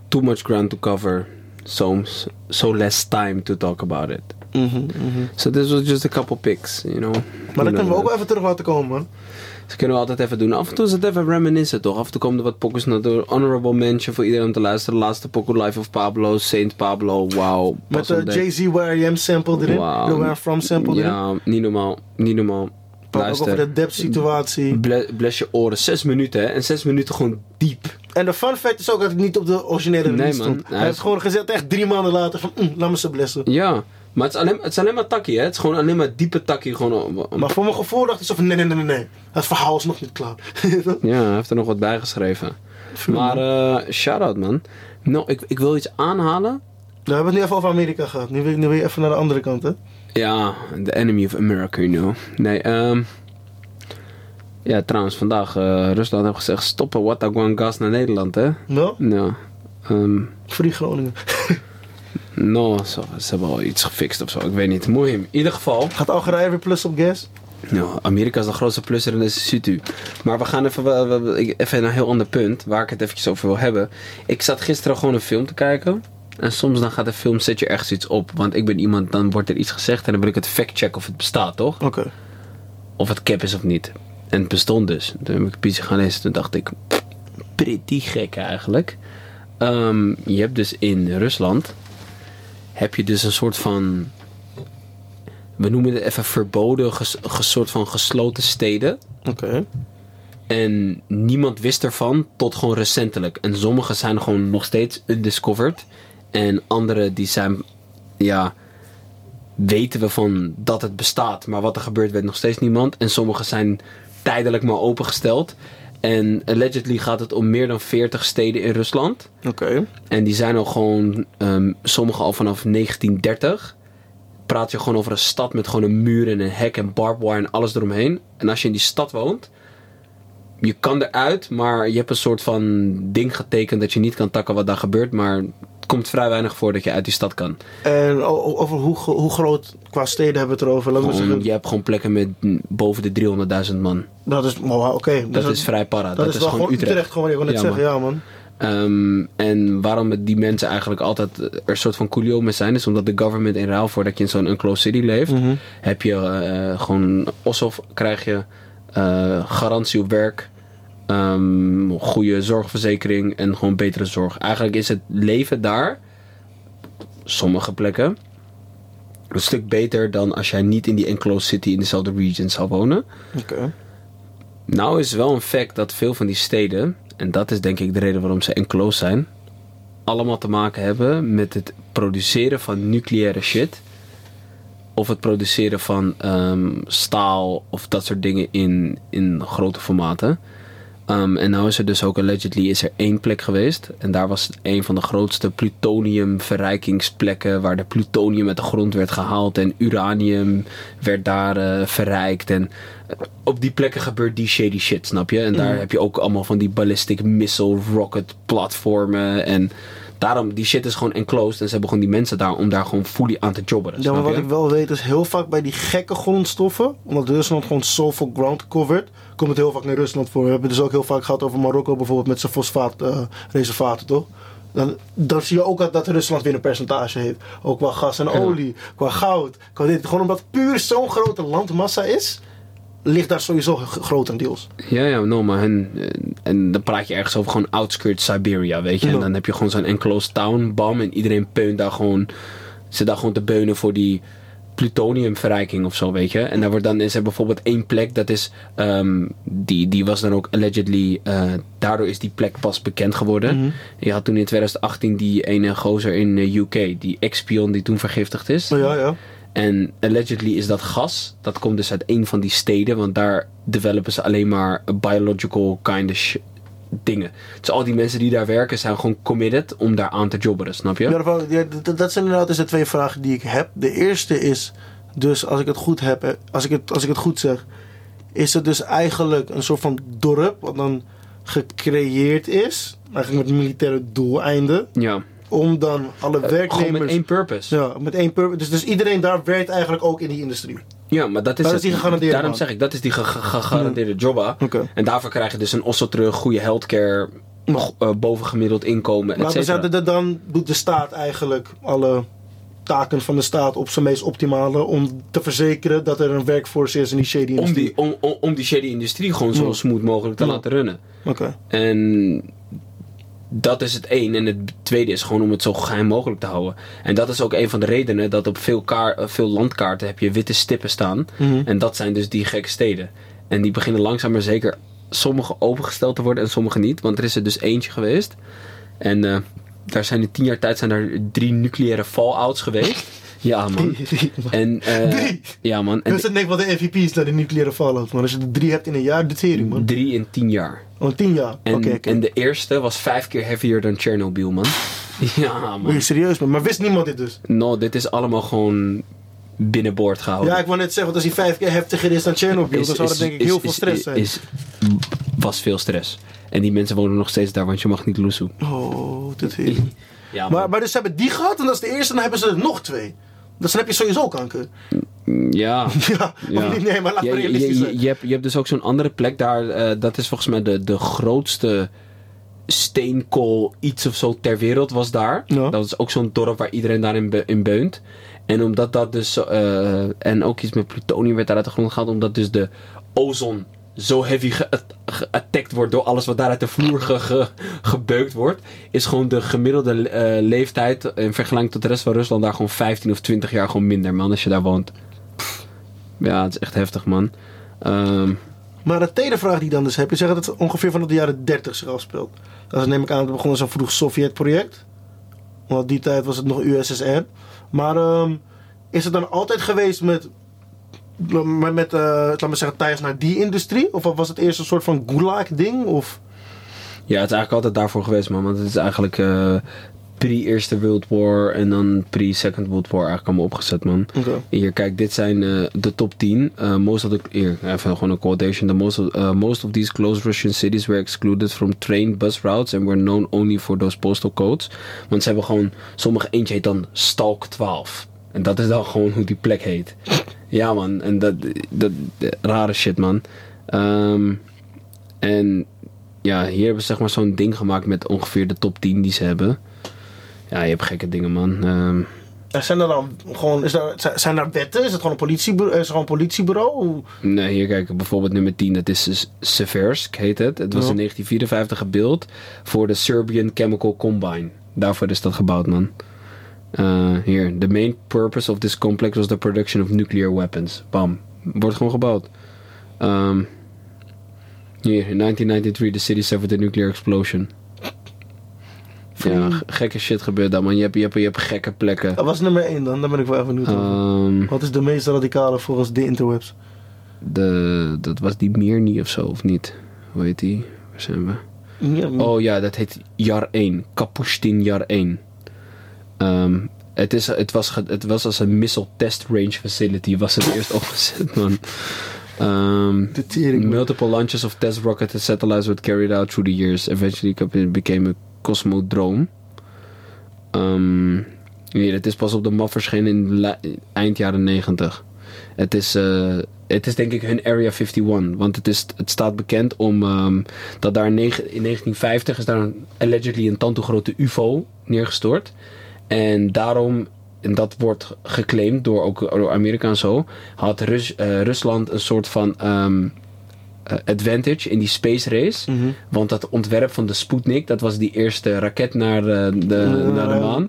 too much ground to cover. So, so less time to talk about it. Mhm, mhm. So this was just a couple picks, you know. Maar dan kunnen we ook wel even terug laten komen, man. Dat kunnen we altijd even doen. Af en toe is het even reminiscen, toch? Af en toe komen er wat pokkers naar. Honorable mention voor iedereen om te luisteren. De laatste pokoe Life of Pablo, Saint Pablo, wow. Met pas de. Jay-Z Where I Am sample erin. De Where I'm From sample erin. Ja, niet normaal. Niet normaal. Praat ook over de depth situatie. Ble- bless je oren. Zes minuten, hè? En zes minuten gewoon diep. En de fun fact is ook dat ik niet op de originele Nee, release stond. Hij is- heeft gewoon gezet echt drie maanden later van mm, laat me ze blessen. Ja. Maar het is alleen, het is alleen maar takkie, hè? Het is gewoon alleen maar diepe takkie. Gewoon Maar voor mijn gevoel dacht ik zo van nee, nee, nee, nee, nee. Het verhaal is nog niet klaar. Ja, hij heeft er nog wat bij geschreven. Maar, eh shout-out, man. Nou, ik, ik wil iets aanhalen. We hebben het nu even over Amerika gehad. Nu wil, nu wil je even naar de andere kant, hè? Ja, the enemy of America, you know. Nee, ehm... ja, trouwens, vandaag eh, Rusland heeft gezegd stoppen Wataguan gas naar Nederland, hè? No? Ja. ehm Free Groningen. no, zo, ze hebben al iets gefixt of zo, ik weet niet. Mooi. In ieder geval, Gaat Algerije weer plus op gas? nou, Amerika is de grootste plusser in deze situ. Maar we gaan even, even naar een heel ander punt, waar ik het eventjes over wil hebben. Ik zat gisteren gewoon een film te kijken. En soms dan gaat de film, zet je ergens iets op. Want ik ben iemand, dan wordt er iets gezegd en dan wil ik het factchecken of het bestaat, toch? Oké. of het cap is of niet. En het bestond dus. Toen heb ik een beetje gaan lezen. Toen dacht ik, pretty gek eigenlijk. Ehm, je hebt dus in Rusland, heb je dus een soort van, we noemen het even verboden, ges, ges- soort van gesloten steden. Oké. En niemand wist ervan tot gewoon recentelijk. En sommige zijn gewoon nog steeds undiscovered. En andere die zijn, ja, weten we van dat het bestaat. Maar wat er gebeurt weet nog steeds niemand. En sommige zijn tijdelijk maar opengesteld. En allegedly gaat het om meer dan 40 steden in Rusland. Oké. En die zijn al gewoon, ehm, sommige al vanaf 1930. Praat je gewoon over een stad met gewoon een muur en een hek en barbed wire en alles eromheen. En als je in die stad woont, je kan eruit, maar je hebt een soort van ding getekend dat je niet kan takken wat daar gebeurt. Maar komt vrij weinig voor dat je uit die stad kan. En over hoe, hoe groot qua steden hebben we het erover? Gewoon, zeggen, je hebt gewoon plekken met boven de 300.000 man. dat is, oké. Dat Dus is vrij para. Dat, Dat, is, gewoon Utrecht. gewoon, ik wil net Ja, zeggen, man. ja man. Ehm, en waarom die mensen eigenlijk altijd er een soort van coolio mee zijn, is omdat de government in ruil voor dat je in zo'n enclosed city leeft, Mhm. heb je eh, gewoon OSOF krijg je eh, garantie op werk, ehm, goede zorgverzekering en gewoon betere zorg. Eigenlijk is het leven daar, sommige plekken, een stuk beter dan als jij niet in die enclosed city in dezelfde region zou wonen. Oké. Nou is wel een fact dat veel van die steden, en dat is denk ik de reden waarom ze enclosed zijn, allemaal te maken hebben met het produceren van nucleaire shit. Of het produceren van ehm, staal of dat soort dingen in, in grote formaten. Ehm, en nou is er dus ook allegedly is er één plek geweest. En daar was het een van de grootste plutoniumverrijkingsplekken. Waar de plutonium uit de grond werd gehaald. En uranium werd daar eh, verrijkt. En eh, op die plekken gebeurt die shady shit, snap je? En daar heb je ook allemaal van die ballistic missile rocket platformen. En daarom, die shit is gewoon enclosed. En ze hebben gewoon die mensen daar om daar gewoon fully aan te jobberen. Ja, maar wat je? ik wel weet is heel vaak bij die gekke grondstoffen, omdat Rusland gewoon zoveel ground covert, komt het heel vaak naar Rusland voor. We hebben dus ook heel vaak gehad over Marokko bijvoorbeeld met zijn fosfaatreservaten, toch? Dan, dan zie je ook dat, dat Rusland weer een percentage heeft. Ook qua gas en olie, qua goud, qua dit. Gewoon omdat puur zo'n grote landmassa is, ligt daar sowieso grotendeels. Ja, ja, no, maar en, en dan praat je ergens over gewoon outskirts Siberia, weet je. En dan heb je gewoon zo'n enclosed town, bam, en iedereen peunt daar gewoon, zit daar gewoon te beunen voor die plutoniumverrijking of zo, weet je. En daar wordt dan, is er bijvoorbeeld één plek, dat is, ehm, die, die was dan ook allegedly, eh, daardoor is die plek pas bekend geworden. Je had toen in 2018 die ene gozer in eh, UK, die ex-spion die toen vergiftigd is. Maar ja, ja. En allegedly is dat gas. Dat komt dus uit een van die steden. Want daar developen ze alleen maar biological kind of sh- dingen. Dus al die mensen die daar werken zijn gewoon committed om daar aan te jobberen. Snap je? Ja, dat zijn inderdaad dus de twee vragen die ik heb. De eerste is, dus als ik het goed heb, eh, als ik het, als ik het goed zeg, is het dus eigenlijk een soort van dorp wat dan gecreëerd is, eigenlijk met militaire doeleinden, Ja. Om dan alle Gewoon werknemers. met één purpose. Ja, met één purpose. Dus, dus iedereen daar werkt eigenlijk ook in die industrie. Ja, maar dat is, Dat is die gegarandeerde Daarom zeg ik, dat is die ge- ge- gegarandeerde jobba. Oké. En daarvoor krijg je dus een osso terug, goede healthcare, uh, bovengemiddeld inkomen, et cetera. zeggen, dat dan doet de staat eigenlijk alle taken van de staat op zijn meest optimale om te verzekeren dat er een werkforce is in die shady Om industrie. die, om, om, om die shady industrie gewoon zo Ja. smooth mogelijk te Ja. laten runnen. Oké. En dat is het één. En het tweede is gewoon om het zo geheim mogelijk te houden. En dat is ook een van de redenen dat op veel, kaar, eh, veel landkaarten heb je witte stippen staan. Mhm. En dat zijn dus die gekke steden. En die beginnen langzaam maar zeker sommige opengesteld te worden en sommige niet. Want er is er dus eentje geweest. En eh, daar zijn in tien jaar tijd zijn er drie nucleaire fallouts geweest. Ja man. En, eh, Drie? Ja man. En Dus dat denk ik wel de MVP is naar de nucleaire fallout. Maar als je er drie hebt in een jaar, de tering man. drie in tien jaar. Oh, tien jaar. Oké, En, en de eerste was vijf keer heavier dan Chernobyl man. Ja man. Serieus man? Maar wist niemand dit dus? No, dit is allemaal gewoon binnenboord gehouden. Ja, ik wou net zeggen, want als hij vijf keer heftiger is dan Chernobyl, dan zou dat denk ik heel veel stress zijn. Is, was veel stress. En die mensen wonen nog steeds daar, want je mag niet loesoe. Oh, dit tering. Ja, Maar, maar dus ze hebben die gehad en dat is de eerste en dan hebben ze er nog twee. Dus dan heb je sowieso kanker. ja. Ja, Ja. of niet? Nee, maar laat Je, maar je, je, hebt, je hebt dus ook zo'n andere plek daar. eh, dat is volgens mij de, de grootste steenkool iets of zo ter wereld was daar. Ja. Dat is ook zo'n dorp waar iedereen daarin be- in beunt. En omdat dat dus... eh, en ook iets met plutonium werd daar uit de grond gehaald. Omdat dus de ozon zo heavy ge- geattackt wordt door alles wat daar uit de vloer ge- gebeukt wordt. Is gewoon de gemiddelde eh, leeftijd in vergelijking tot de rest van Rusland daar gewoon 15 of 20 jaar gewoon minder man als je daar woont. Ja, het is echt heftig man. Ehm, Maar de tweede vraag die ik dan dus heb, je zegt dat het ongeveer vanaf de jaren 30 zich afspeelt. Dat neem ik aan, het begon als een vroeg Sovjet-project. Want die tijd was het nog USSR. Maar ehm, is het dan altijd geweest met, met, met eh, laat maar zeggen, thuis naar die industrie? Of was het eerst een soort van gulag-ding? Of... ja, het is eigenlijk altijd daarvoor geweest man. Want het is eigenlijk eh, pre-Eerste World War en dan pre-Second World War eigenlijk allemaal opgezet man. Oké. Hier, kijk, dit zijn eh, de top 10. Eh, most of the, hier, even gewoon een quotation. The most, of, uh, most of these closed Russian cities were excluded from train bus routes and were known only for those postal codes. Want ze hebben gewoon, sommige eentje heet dan Stalk 12. En dat is dan gewoon hoe die plek heet. Ja man, en dat, dat, rare shit man. Ehm, en ja, hier hebben ze zeg maar zo'n ding gemaakt met ongeveer de top 10 die ze hebben. Ja, je hebt gekke dingen man. Er zijn er dan gewoon, is er, zijn er wetten? Is het gewoon een politiebureau? Is gewoon een politiebureau? Nee, hier kijk, bijvoorbeeld nummer 10, dat is Seversk, heet het. Het was Ja. in 1954 gebeeld voor de Serbian Chemical Combine. Daarvoor is dat gebouwd, man. Eh, hier, the main purpose of this complex was the production of nuclear weapons. Bam, wordt gewoon gebouwd. Ehm, hier, in 1993 the city suffered a nuclear explosion. Ja, gekke shit gebeurt daar, man. Je hebt, je hebt, je hebt gekke plekken. Dat was nummer 1 dan, daar ben ik wel even benieuwd over. Ehm, Wat is de meest radicale volgens de interwebs? de, dat was die Mirny of zo, of niet? Hoe heet die? Waar zijn we? Ja, Oh ja, dat heet Jar 1. Kapustin Jar 1. Ehm, het, is, het, was, het was als een missile test range facility. Was het eerst opgezet, man. Man. multiple launches of test rockets and satellites were carried out through the years. Eventually it became a cosmodrome. Ehm hier, het is pas op de map verschenen in eind jaren 90. Het is, eh, het is denk ik hun Area 51. Want het, is, het staat bekend om dat daar in, negen- in 1950 is daar een, allegedly een tand grote UFO neergestort. En daarom, en dat wordt geclaimd door, ook door Amerika en zo, had Rus- eh, Rusland een soort van ehm, eh, advantage in die space race. Want dat ontwerp van de Sputnik, dat was die eerste raket naar, de, naar de maan,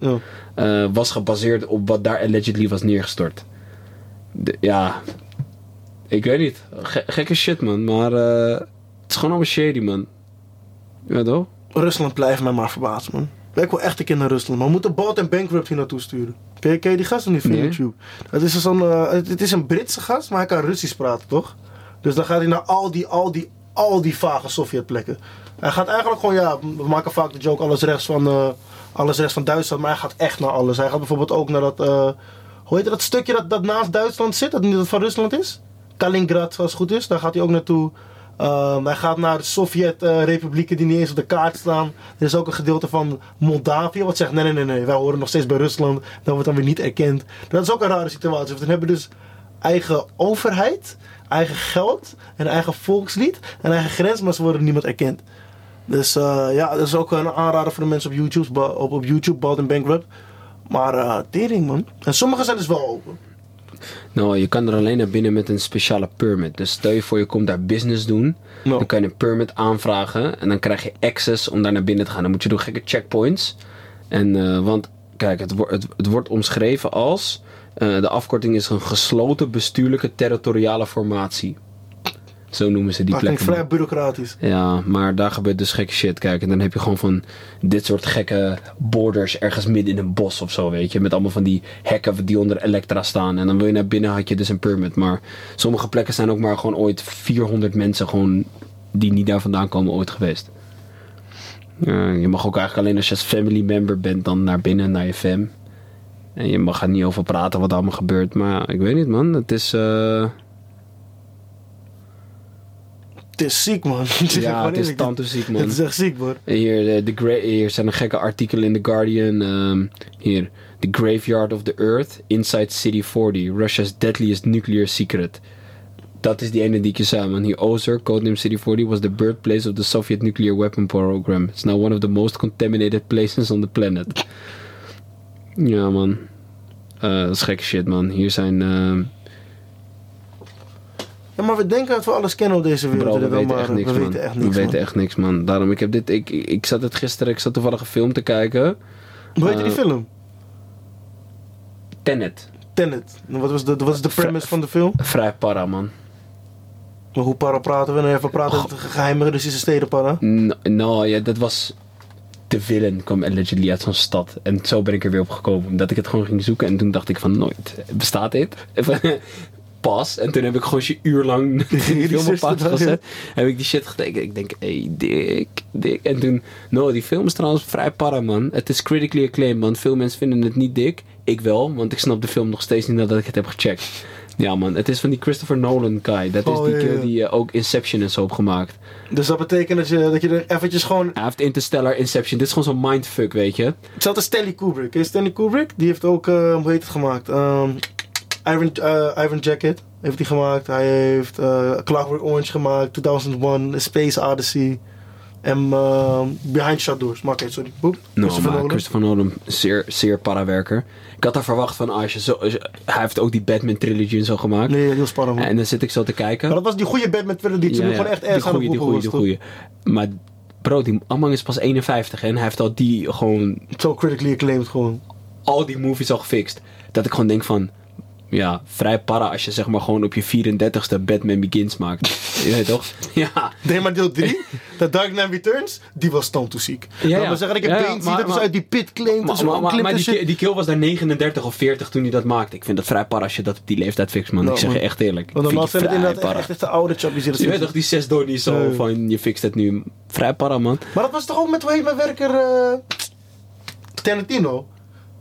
eh, was gebaseerd op wat daar allegedly was neergestort. De- ja, ik weet niet. Ge- gekke shit, man. Maar het is gewoon allemaal shady, man. Ja, toch? Rusland blijft mij maar verbazen, man. Ik wil echt een keer naar Rusland, maar we moeten Balt en Bankrupt hier naartoe sturen. Ken je, ken je die gasten niet van Nee. YouTube? Het is, zo'n, eh, het, het is een Britse gast, maar hij kan Russisch praten, toch? Dus dan gaat hij naar al die, al die, al die vage Sovjetplekken. Hij gaat eigenlijk gewoon, ja, we maken vaak de joke alles rechts van, eh, alles rechts van Duitsland, maar hij gaat echt naar alles. Hij gaat bijvoorbeeld ook naar dat, eh, hoe heet dat stukje dat, dat naast Duitsland zit, dat niet dat van Rusland is? Kaliningrad, als het goed is, daar gaat hij ook naartoe. Ehm, hij gaat naar de Sovjet-republieken die niet eens op de kaart staan. Er is ook een gedeelte van Moldavië wat zegt: nee, nee, nee, nee, wij horen nog steeds bij Rusland. Dat wordt dan weer niet erkend. Dat is ook een rare situatie. Want dan hebben dus eigen overheid, eigen geld, een eigen volkslied, een eigen grens, maar ze worden niemand erkend. Dus eh, ja, dat is ook een aanrader voor de mensen op YouTube, op, op YouTube, Bald and Bankrupt. Maar eh tering man. En sommige zijn dus wel open. Nou, je kan er alleen naar binnen met een speciale permit. Dus stel je voor je komt daar business doen. Dan kan je een permit aanvragen. En dan krijg je access om daar naar binnen te gaan. Dan moet je door gekke checkpoints. En, eh, want kijk, het, wo- het, het wordt omschreven als... eh, de afkorting is een gesloten bestuurlijke territoriale formatie. Zo noemen ze die Dat klinkt plekken. vrij bureaucratisch. Ja, maar daar gebeurt dus gekke shit. Kijk, en dan heb je gewoon van dit soort gekke borders ergens midden in een bos of zo, weet je. Met allemaal van die hekken die onder Elektra staan. En dan wil je naar binnen, had je dus een permit. Maar sommige plekken zijn ook maar gewoon ooit 400 mensen gewoon die niet daar vandaan komen ooit geweest. Je mag ook eigenlijk alleen als je als family member bent dan naar binnen, naar je fam. En je mag er niet over praten wat allemaal gebeurt. Maar ik weet niet man, het is... eh, Het is ziek man. Ja, het is tandtoeziek man. Het is echt ziek man. Hier, eh, de gra- hier zijn een gekke artikelen in The Guardian. ehm, hier, The Graveyard of the Earth, Inside City 40, Russia's deadliest nuclear secret. Dat is die ene die ik je zei, man. Hier, Ozer, codename City 40, was the birthplace of the Soviet nuclear weapon program. It's now one of the most contaminated places on the planet. Ja, man. Eh, dat is gekke shit, man. Hier zijn... ehm, Ja, maar we denken dat we alles kennen op deze wereld. Bro, we wel, weten maar echt niks, we man. weten echt we niks, weten man. echt niks, man. Daarom, ik heb dit... Ik, ik, zat het gisteren... Ik zat toevallig een film te kijken. Hoe heet die Eh, film? Tenet. Tenet. En Wat was de, wat is de premise van de film? Vrij para, man. Maar hoe para praten we? Nou, even praten over geheime Russische steden para. Nou, ja, dat was... De villain kwam allegedly uit zo'n stad. En zo ben ik er weer op gekomen. Omdat ik het gewoon ging zoeken. En toen dacht ik van, nooit. Bestaat dit? Pas. En toen heb ik gewoon een uur lang die film op pauze gezet. Heb ik die shit gekeken. Ik denk, hé, hey, dik, dik. En toen... No, die film is trouwens vrij para, man. Het is critically acclaimed, man. Veel mensen vinden het niet dik. Ik wel, want ik snap de film nog steeds niet nadat ik het heb gecheckt. Ja, man. Het is van die Christopher Nolan guy. Dat is Oh, die ja, keer die eh, ook Inception en zo heeft gemaakt. Dus dat betekent dat je, dat je er eventjes gewoon... Hij heeft Interstellar, Inception. Dit is gewoon zo'n mindfuck, weet je. Hetzelfde als Stanley Kubrick. Je Stanley Kubrick? Die heeft ook, eh, hoe heet het gemaakt? Ehm, Iron, eh, Iron Jacket heeft hij gemaakt. Hij heeft eh Clockwork Orange gemaakt. 2001, A Space Odyssey. En ehm, Behind Shut Doors. Maar oké, sorry. Boep. No, Christopher maar Nolan. Christopher Nolan, zeer, zeer parawerker. Ik had daar verwacht van, als je zo, als je- hij heeft ook die Batman trilogy en zo gemaakt. Nee, heel spannend. man. En dan zit ik zo te kijken. Maar dat was die goede Batman Thriller die toen gewoon echt die erg aan goeie, die was. die goeie. Maar bro, die Amang is pas 51 hè, en hij heeft al die gewoon? Zo critically acclaimed gewoon. al die movies al gefixt. Dat ik gewoon denk van, ja, vrij para als je zeg maar gewoon op je 34ste Batman Begins maakt. je weet toch? Ja. Nee, maar deel 3, The Dark Knight Returns, die was ziek. Ja, Laat ja. maar zeggen ik een Ja, ja, maar- dat maar- uit die pit claimt. Maar, maar, die, die kill was daar 39 of 40 toen hij dat maakte. Ik vind dat vrij para als je dat op die leeftijd fixt, man. Nou, ik zeg je echt eerlijk. Want normaal zijn het inderdaad para. echt, echt de oude dat Je weet toch, die zes donnies zo Nee. van je fixt het nu. Vrij para, man. Maar dat was toch ook met, hoe heet mijn werker, eh Tarantino?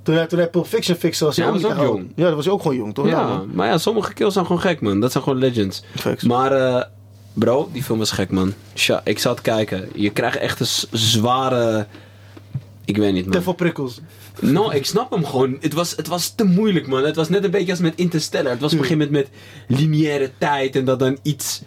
Toen hij, toen hij Pulp Fiction fixte was hij Ja, ook was ook jong. Ja, dat was hij ook gewoon jong, toch? Ja, man. maar ja, sommige kills zijn gewoon gek, man. Dat zijn gewoon legends. Facts. Maar, eh, bro, die film is gek, man. Tja, ik zat kijken. Je krijgt echt een zware Ik weet niet, Te veel prikkels. Nou, ik snap hem gewoon. Het was, het was te moeilijk, man. Het was net een beetje als met Interstellar. Het was op een gegeven moment met lineaire tijd en dat dan iets...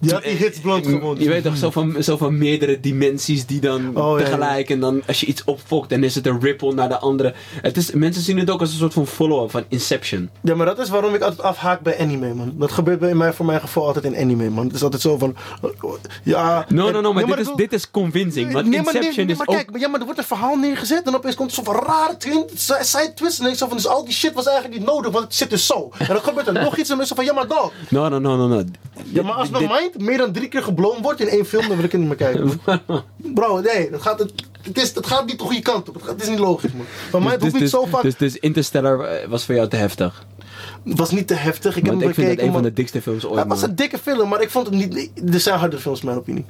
Je had die hits bloot gewonnen. Je weet toch, zo van, zo van meerdere dimensies die dan Oh, ja, tegelijk... En dan als je iets opfokt, dan is het een ripple naar de andere. Het is, mensen zien het ook als een soort van follow-up van Inception. Ja, maar dat is waarom ik altijd afhaak bij anime, man. Dat gebeurt bij mij, voor mijn geval altijd in anime, man. Het is altijd zo van... Ja... No, no, no, maar, Ja, dit, is, dit is convincing. Want Nee, maar, Inception nee, is maar ook... kijk, ja, maar er wordt een verhaal neergezet en opeens komt er zo'n van rare side twist. En ik zo van, dus al die shit was eigenlijk niet nodig, want het zit dus zo. En dan gebeurt er nog iets en mensen van, ja maar dog. No, no, no, no, no. Ja, maar als mind meer dan drie keer geblown wordt in één film, dan wil ik het niet meer kijken. Bro, nee, dat gaat, het, het, is, het gaat niet de goede kant op. Het, gaat- het is niet logisch, man. Van mij Dus, dus, zo vaak... dus, dus Interstellar eh, was voor jou te heftig. Het was niet te heftig. Ik heb Want ik vind dat bekeken, een van de dikste films ooit, Het was een dikke film, maar ik vond het niet... Er zijn harde films, mijn opinie.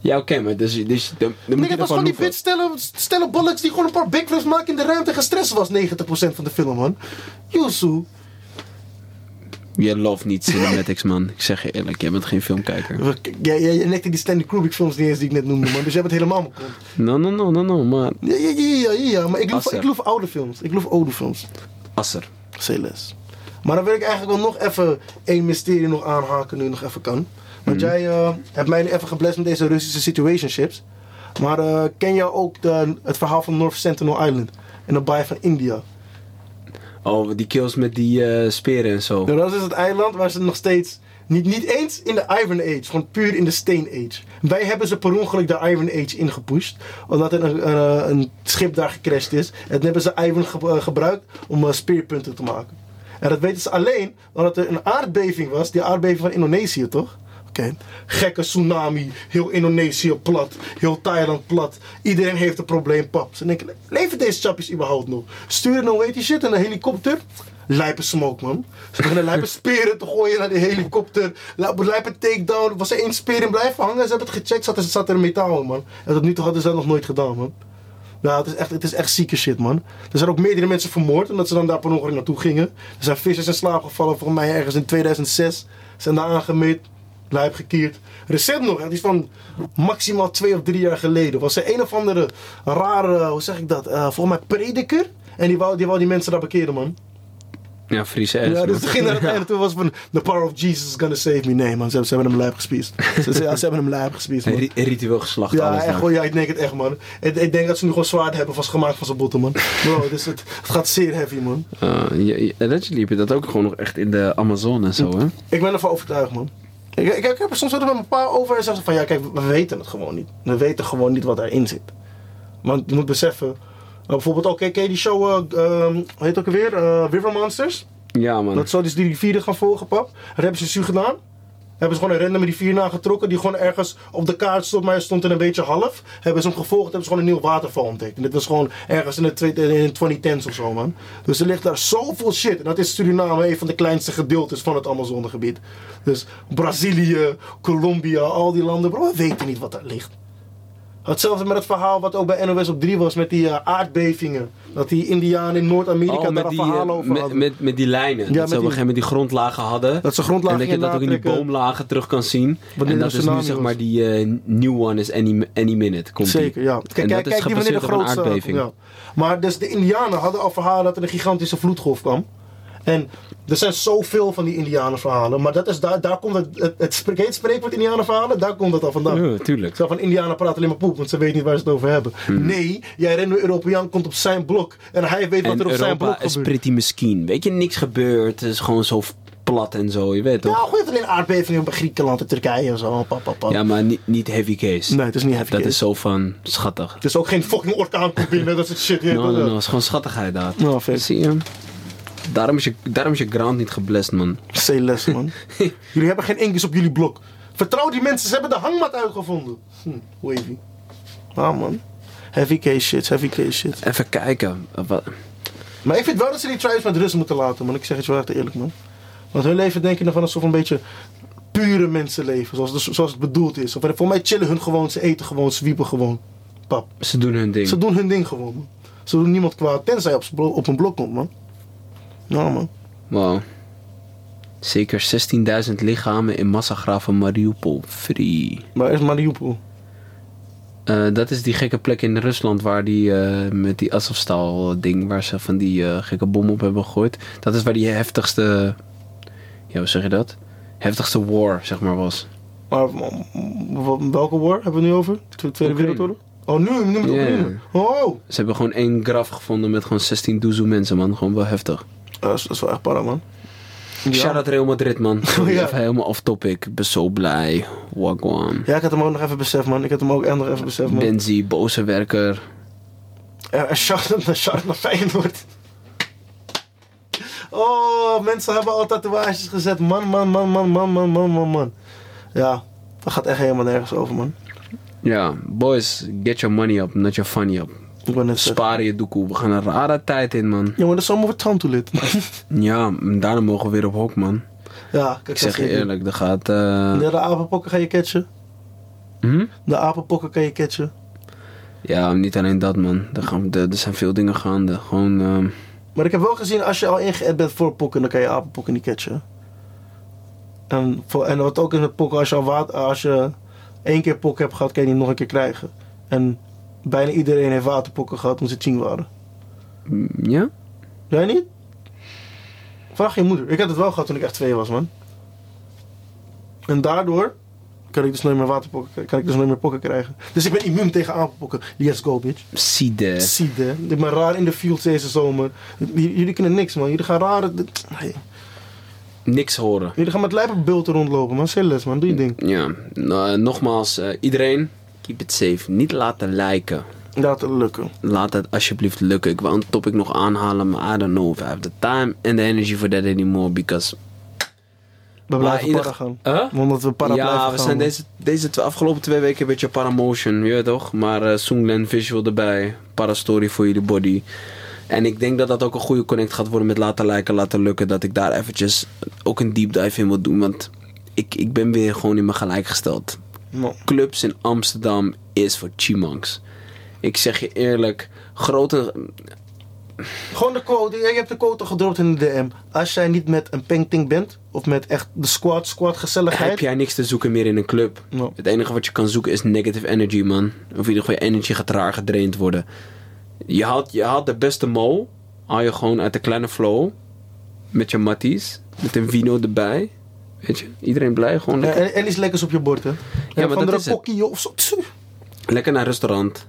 Ja, oké, maar dus, dus dan, dan moet Nee, je het was gewoon die bitch stellen, stellen bollocks die gewoon een paar backflips maken in de ruimte en gestrest was 90% van de film, man. Yusu. Je love niet cinematics, man. Ik zeg je eerlijk, jij bent geen filmkijker. Jij jij- jij nekte die Stanley Kubrick films niet eens die ik net noemde, man. Dus jij bent helemaal mijn kont. No, no, no, no, no, maar... Ja, ja, ja, ja, ja, maar ik Asser. ik geloof oude films. Ik geloof oude films. Asser. CLS. Maar dan wil ik eigenlijk wel nog even één mysterie nog aanhaken, nu nog even kan. Want jij eh, hebt mij nu even geblest met deze Russische situationships. Maar eh, ken jij ook de, het verhaal van North Sentinel Island? En de baai van India? Oh, die kills met die eh, speren en zo. Nou, dat is het eiland waar ze nog steeds... Niet, niet eens in de Iron Age, gewoon puur in de Stone Age. Wij hebben ze per ongeluk de Iron Age ingepusht. Omdat er een, een, een schip daar gecrashed is. En toen hebben ze Iron eh, gebruikt om eh, speerpunten te maken. En dat weten ze alleen omdat er een aardbeving was. Die aardbeving van Indonesië, toch? Gekke tsunami. Heel Indonesië plat. Heel Thailand plat. Iedereen heeft een probleem, pap. Ze denken, leven deze chappies überhaupt nog? Sturen nou, weet je shit, in een helikopter. Lijpe smoke, man. Ze beginnen lijpe speren te gooien naar die helikopter. Lijpe, takedown. Was er één speer in blijven hangen? Ze hebben het gecheckt, zat er, zat er metaal man. En tot nu toe hadden ze dat nog nooit gedaan, man. Ja, het is echt, het is echt zieke shit, man. Er zijn ook meerdere mensen vermoord omdat ze dan daar per ongeluk naartoe gingen. Er zijn vissers in slaap gevallen, volgens mij ergens in 2006. Zijn daar aangemeerd, lijp gekeerd. Recent nog, het is van maximaal twee of drie jaar geleden. Was er een of andere rare, hoe zeg ik dat, eh, volgens mij prediker. En die wou, die wou die mensen daar bekeren, man. Ja, Friese ass, Ja, dus het ging naar het einde toe was van The power of Jesus is gonna save me. Nee man, ze, hebben hem lijp gespiest. Ze, hebben hem lijp gespiest man. Ri- Ritueel geslacht, Ja, alles echt, gewoon, ja, ik denk het echt man. Ik, ik denk dat ze nu gewoon zwaard hebben vast gemaakt van zijn botten man. Bro, dus het, het gaat zeer heavy man. Uh, je, je, je dat ook gewoon nog echt in de Amazone en zo, hè? Ik ben ervan overtuigd man. Ik, ik, ik heb er soms wel met een paar over en zeggen ze van ja kijk, we weten het gewoon niet. We weten gewoon niet wat erin zit. Want je moet beseffen, nou, bijvoorbeeld ken je die show, eh, hoe heet ook alweer? Eh, River Monsters? Ja, man. Dat zou dus die rivieren gaan volgen, pap. Dat hebben ze zo gedaan. Hebben ze gewoon een random rivier nagetrokken die gewoon ergens op de kaart stond, maar stond er een beetje half. Hebben ze hem gevolgd, hebben ze gewoon een nieuw waterval ontdekt. En dit was gewoon ergens in de, in de 2010s of zo, man. Dus er ligt daar zoveel shit. En dat is Suriname, een van de kleinste gedeeltes van het Amazonegebied. Dus Brazilië, Colombia, al die landen, bro, we weten niet wat daar ligt. Hetzelfde met het verhaal wat ook bij NOS op 3 was met die eh, aardbevingen. Dat die Indianen in Noord-Amerika Oh, daar met een verhaal eh, over met, hadden. met, met die lijnen. met dat ze op een die- gegeven moment die grondlagen hadden. Dat ze grondlagen En dat je dat ook in die boomlagen terug kan zien. En dat is nu zeg maar die eh, new one is any, any minute. Komt die. Zeker, ja. En Kijk, dat kijk, is die wanneer de gebaseerd op grootste aardbeving. Ja. Maar dus de Indianen hadden al verhalen dat er een gigantische vloedgolf kwam. En er zijn zoveel van die Indianenverhalen. Maar dat is, daar, daar komt het, het, het, spreek, het spreekwoord Indianenverhalen, daar komt het al vandaan. Ja, tuurlijk. Zo van Indianen praten alleen maar poep, want ze weten niet waar ze het over hebben. Nee, jij rent een Europeaan, komt op zijn blok en hij weet wat er op zijn blok Europa is gebeurt. pretty misschien. Weet je, niks gebeurt. Het is gewoon zo plat en zo, je weet Ja, toch? goed, alleen aardbevingen bij Griekenland en Turkije en zo. Pap, pap, pap. Ja, maar niet, niet heavy case. Nee, het is niet heavy Dat case. is zo van schattig. Het is ook geen fucking orkaan binnen, dat soort shit. No, no, no, het is gewoon schattigheid daar. Nou, vet. Zie je? Daarom is je, daarom is je ground niet geblest, man. C-les, man. jullie hebben geen inkjes op jullie blok. Vertrouw die mensen, ze hebben de hangmat uitgevonden. Hm, wavy. Ah, man. Heavy case shit, heavy case shit. Even kijken. Maar ik vind wel dat ze die tries met rust moeten laten, man. Ik zeg het je wel echt eerlijk, man. Want hun leven denk ik nog van een soort van beetje pure mensenleven. Zoals, zoals het bedoeld is. Of, voor mij chillen hun gewoon, ze eten gewoon, ze wiepen gewoon. Pap. ze doen hun ding. Ze doen hun ding gewoon, man. Ze doen niemand kwaad, tenzij op, op een blok komt, man. Nou, man. Wow. Zeker 16.000 lichamen in massagraven Mariupol. Free. Maar is Mariupol. Eh, dat is die gekke plek in Rusland waar die eh, met die Azovstal ding, waar ze van die eh, gekke bom op hebben gegooid. Dat is waar die heftigste, ja hoe zeg je dat? Heftigste war, zeg maar, was. Maar welke war hebben we het nu over? Twe- Tweede. Wereldoorlog? Oh, nu, nu met. Oekraïne. Oh, Ze hebben gewoon één graf gevonden met gewoon 16 doezoe mensen, man. Gewoon wel heftig. Dat is, dat is wel echt para, man. Shout out Real Madrid, man. Sorry, Ja. Even helemaal off topic. Ik ben zo blij. Wagwan. Ja, ik had hem ook nog even beseft, man. Ik had hem ook echt nog even beseft, man. Benzi, boze werker. Ja, en shout naar, shout naar Feyenoord. Oh, mensen hebben al tatoeages gezet. Man, man, man, man, man, man, man, man, man. Ja, dat gaat echt helemaal nergens over, man. Ja, boys, get your money up, not your funny up. Sparen je doekoe. We gaan een rare tijd in, man. Ja, maar dat is allemaal voor Tantulid. Ja, daarna mogen we weer op hok, man. ja, kijk, Ik zeg je eerlijk, er gaat... eh, Ja, de apenpokken ga je catchen. hm? De apenpokken kan je catchen. Ja, niet alleen dat, man. Er, gaan, er, zijn veel dingen gaande. Gewoon... ehm, Maar ik heb wel gezien, als je al ingeënt bent voor pokken, dan kan je apenpokken niet catchen. En, voor, en wat ook is met pokken, als je al water, als je één keer pokken hebt gehad, kan je die nog een keer krijgen. En bijna iedereen heeft waterpokken gehad toen ze tien waren. ja? Jij niet? Vraag je moeder. Ik had het wel gehad toen ik echt twee was, man. En daardoor kan ik dus nooit meer waterpokken, kan ik dus nooit meer pokken krijgen. Dus ik ben immuun tegen apenpokken. Let's go, bitch. Zie de... Zie je, ik ben raar in de field deze zomer. J- Jullie kunnen niks, man. Jullie gaan rare... Nee. Niks horen. Jullie gaan met lijpenbulten rondlopen, man. Silles, man. Doe je ding. Ja, nou, eh, nogmaals, eh, iedereen, keep it safe. Niet laten lijken. Laat het lukken. Laat het alsjeblieft lukken. Ik wil een topic nog aanhalen, maar I don't know if I have the time and the energy for that anymore. Because... We blijven ieder- para gaan. Huh? Omdat we para blijven Ja, gaan. we zijn deze, deze twee, afgelopen twee weken een beetje paramotion, je weet toch? Maar eh Sunglen visual erbij, parastory voor jullie body. En ik denk dat dat ook een goede connect gaat worden met laten lijken, laten lukken. Dat ik daar eventjes ook een deep dive in wil doen. Want ik, ik ben weer gewoon in me gelijk gesteld. Clubs in Amsterdam is voor chimangs. Ik zeg je eerlijk, grote... Gewoon de quote. Je hebt de quote gedropt in de DM. Als jij niet met een painting bent, of met echt de squad, squad gezelligheid. Heb jij niks te zoeken meer in een club? No. Het enige wat je kan zoeken is negative energy, man. Of in ieder geval je energy gaat raar gedraind worden. Je haalt, je haalt de beste mo, haal je gewoon uit de kleine flow. Met je matties, met een vino erbij. Weet je, iedereen blij, gewoon Ja, lekker, en, en iets lekkers op je bord, hè. Ja, maar van dat de is kokkie of zo. Lekker naar een restaurant.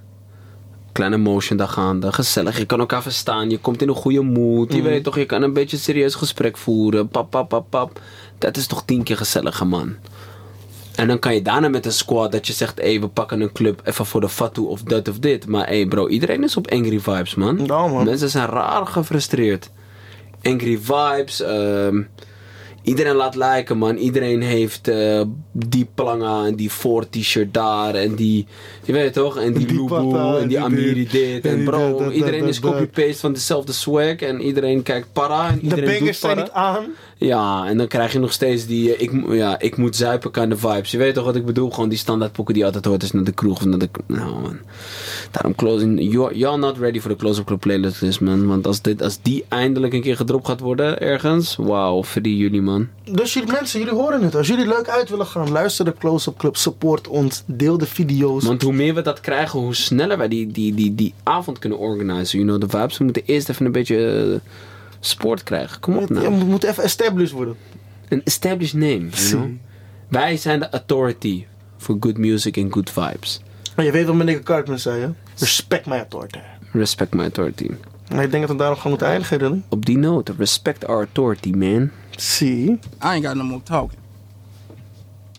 Kleine motion daar gaande, gezellig. Je kan elkaar verstaan, je komt in een goede mood. Je weet toch, je kan een beetje een serieus gesprek voeren. Pap, pap, pap, pap. Dat is toch tien keer gezelliger, man. En dan kan je daarna met een squad dat je zegt, hé, we pakken een club even voor de fatu of dat of dit. Maar hé bro, iedereen is op angry vibes, man. Ja, man. Mensen zijn raar gefrustreerd. Angry vibes, ehm, iedereen laat lijken, man. Iedereen heeft eh, die planga en die Ford t-shirt daar en die, je weet toch, en die, Die Lubu en die die Amiri dit, en bro, dat, dat, iedereen dat, is copy-paste van dezelfde swag en iedereen kijkt para en De iedereen doet bangers zijn para. niet aan. Ja, en dan krijg je nog steeds die eh, ik, ja, ik moet zuipen kind of vibes. Je weet toch wat ik bedoel? Gewoon die standaard pokken die altijd hoort je naar de kroeg of naar de... Nou man. Daarom closing... You're, you're not ready for the Close-Up Club playlist man. Want als, dit, als die eindelijk een keer gedropt gaat worden ergens... Wauw, verdien jullie man. Dus jullie mensen, jullie horen het. Als jullie leuk uit willen gaan, luister de Close-Up Club. Support ons. Deel de video's. Want hoe meer we dat krijgen, hoe sneller wij die, die, die, die avond kunnen organiseren. You know, de vibes. We moeten eerst even een beetje eh, sport krijgen. Kom op nou. we moeten even established worden. Een established name, you know. Wij zijn de authority for good music and good vibes. Maar je weet wat meneer Cartman zei, hè? Respect my authority. Respect my authority. En ik denk dat we daarom gaan moeten eindigen. Op die note, respect our authority, man. See? I ain't got no more talking.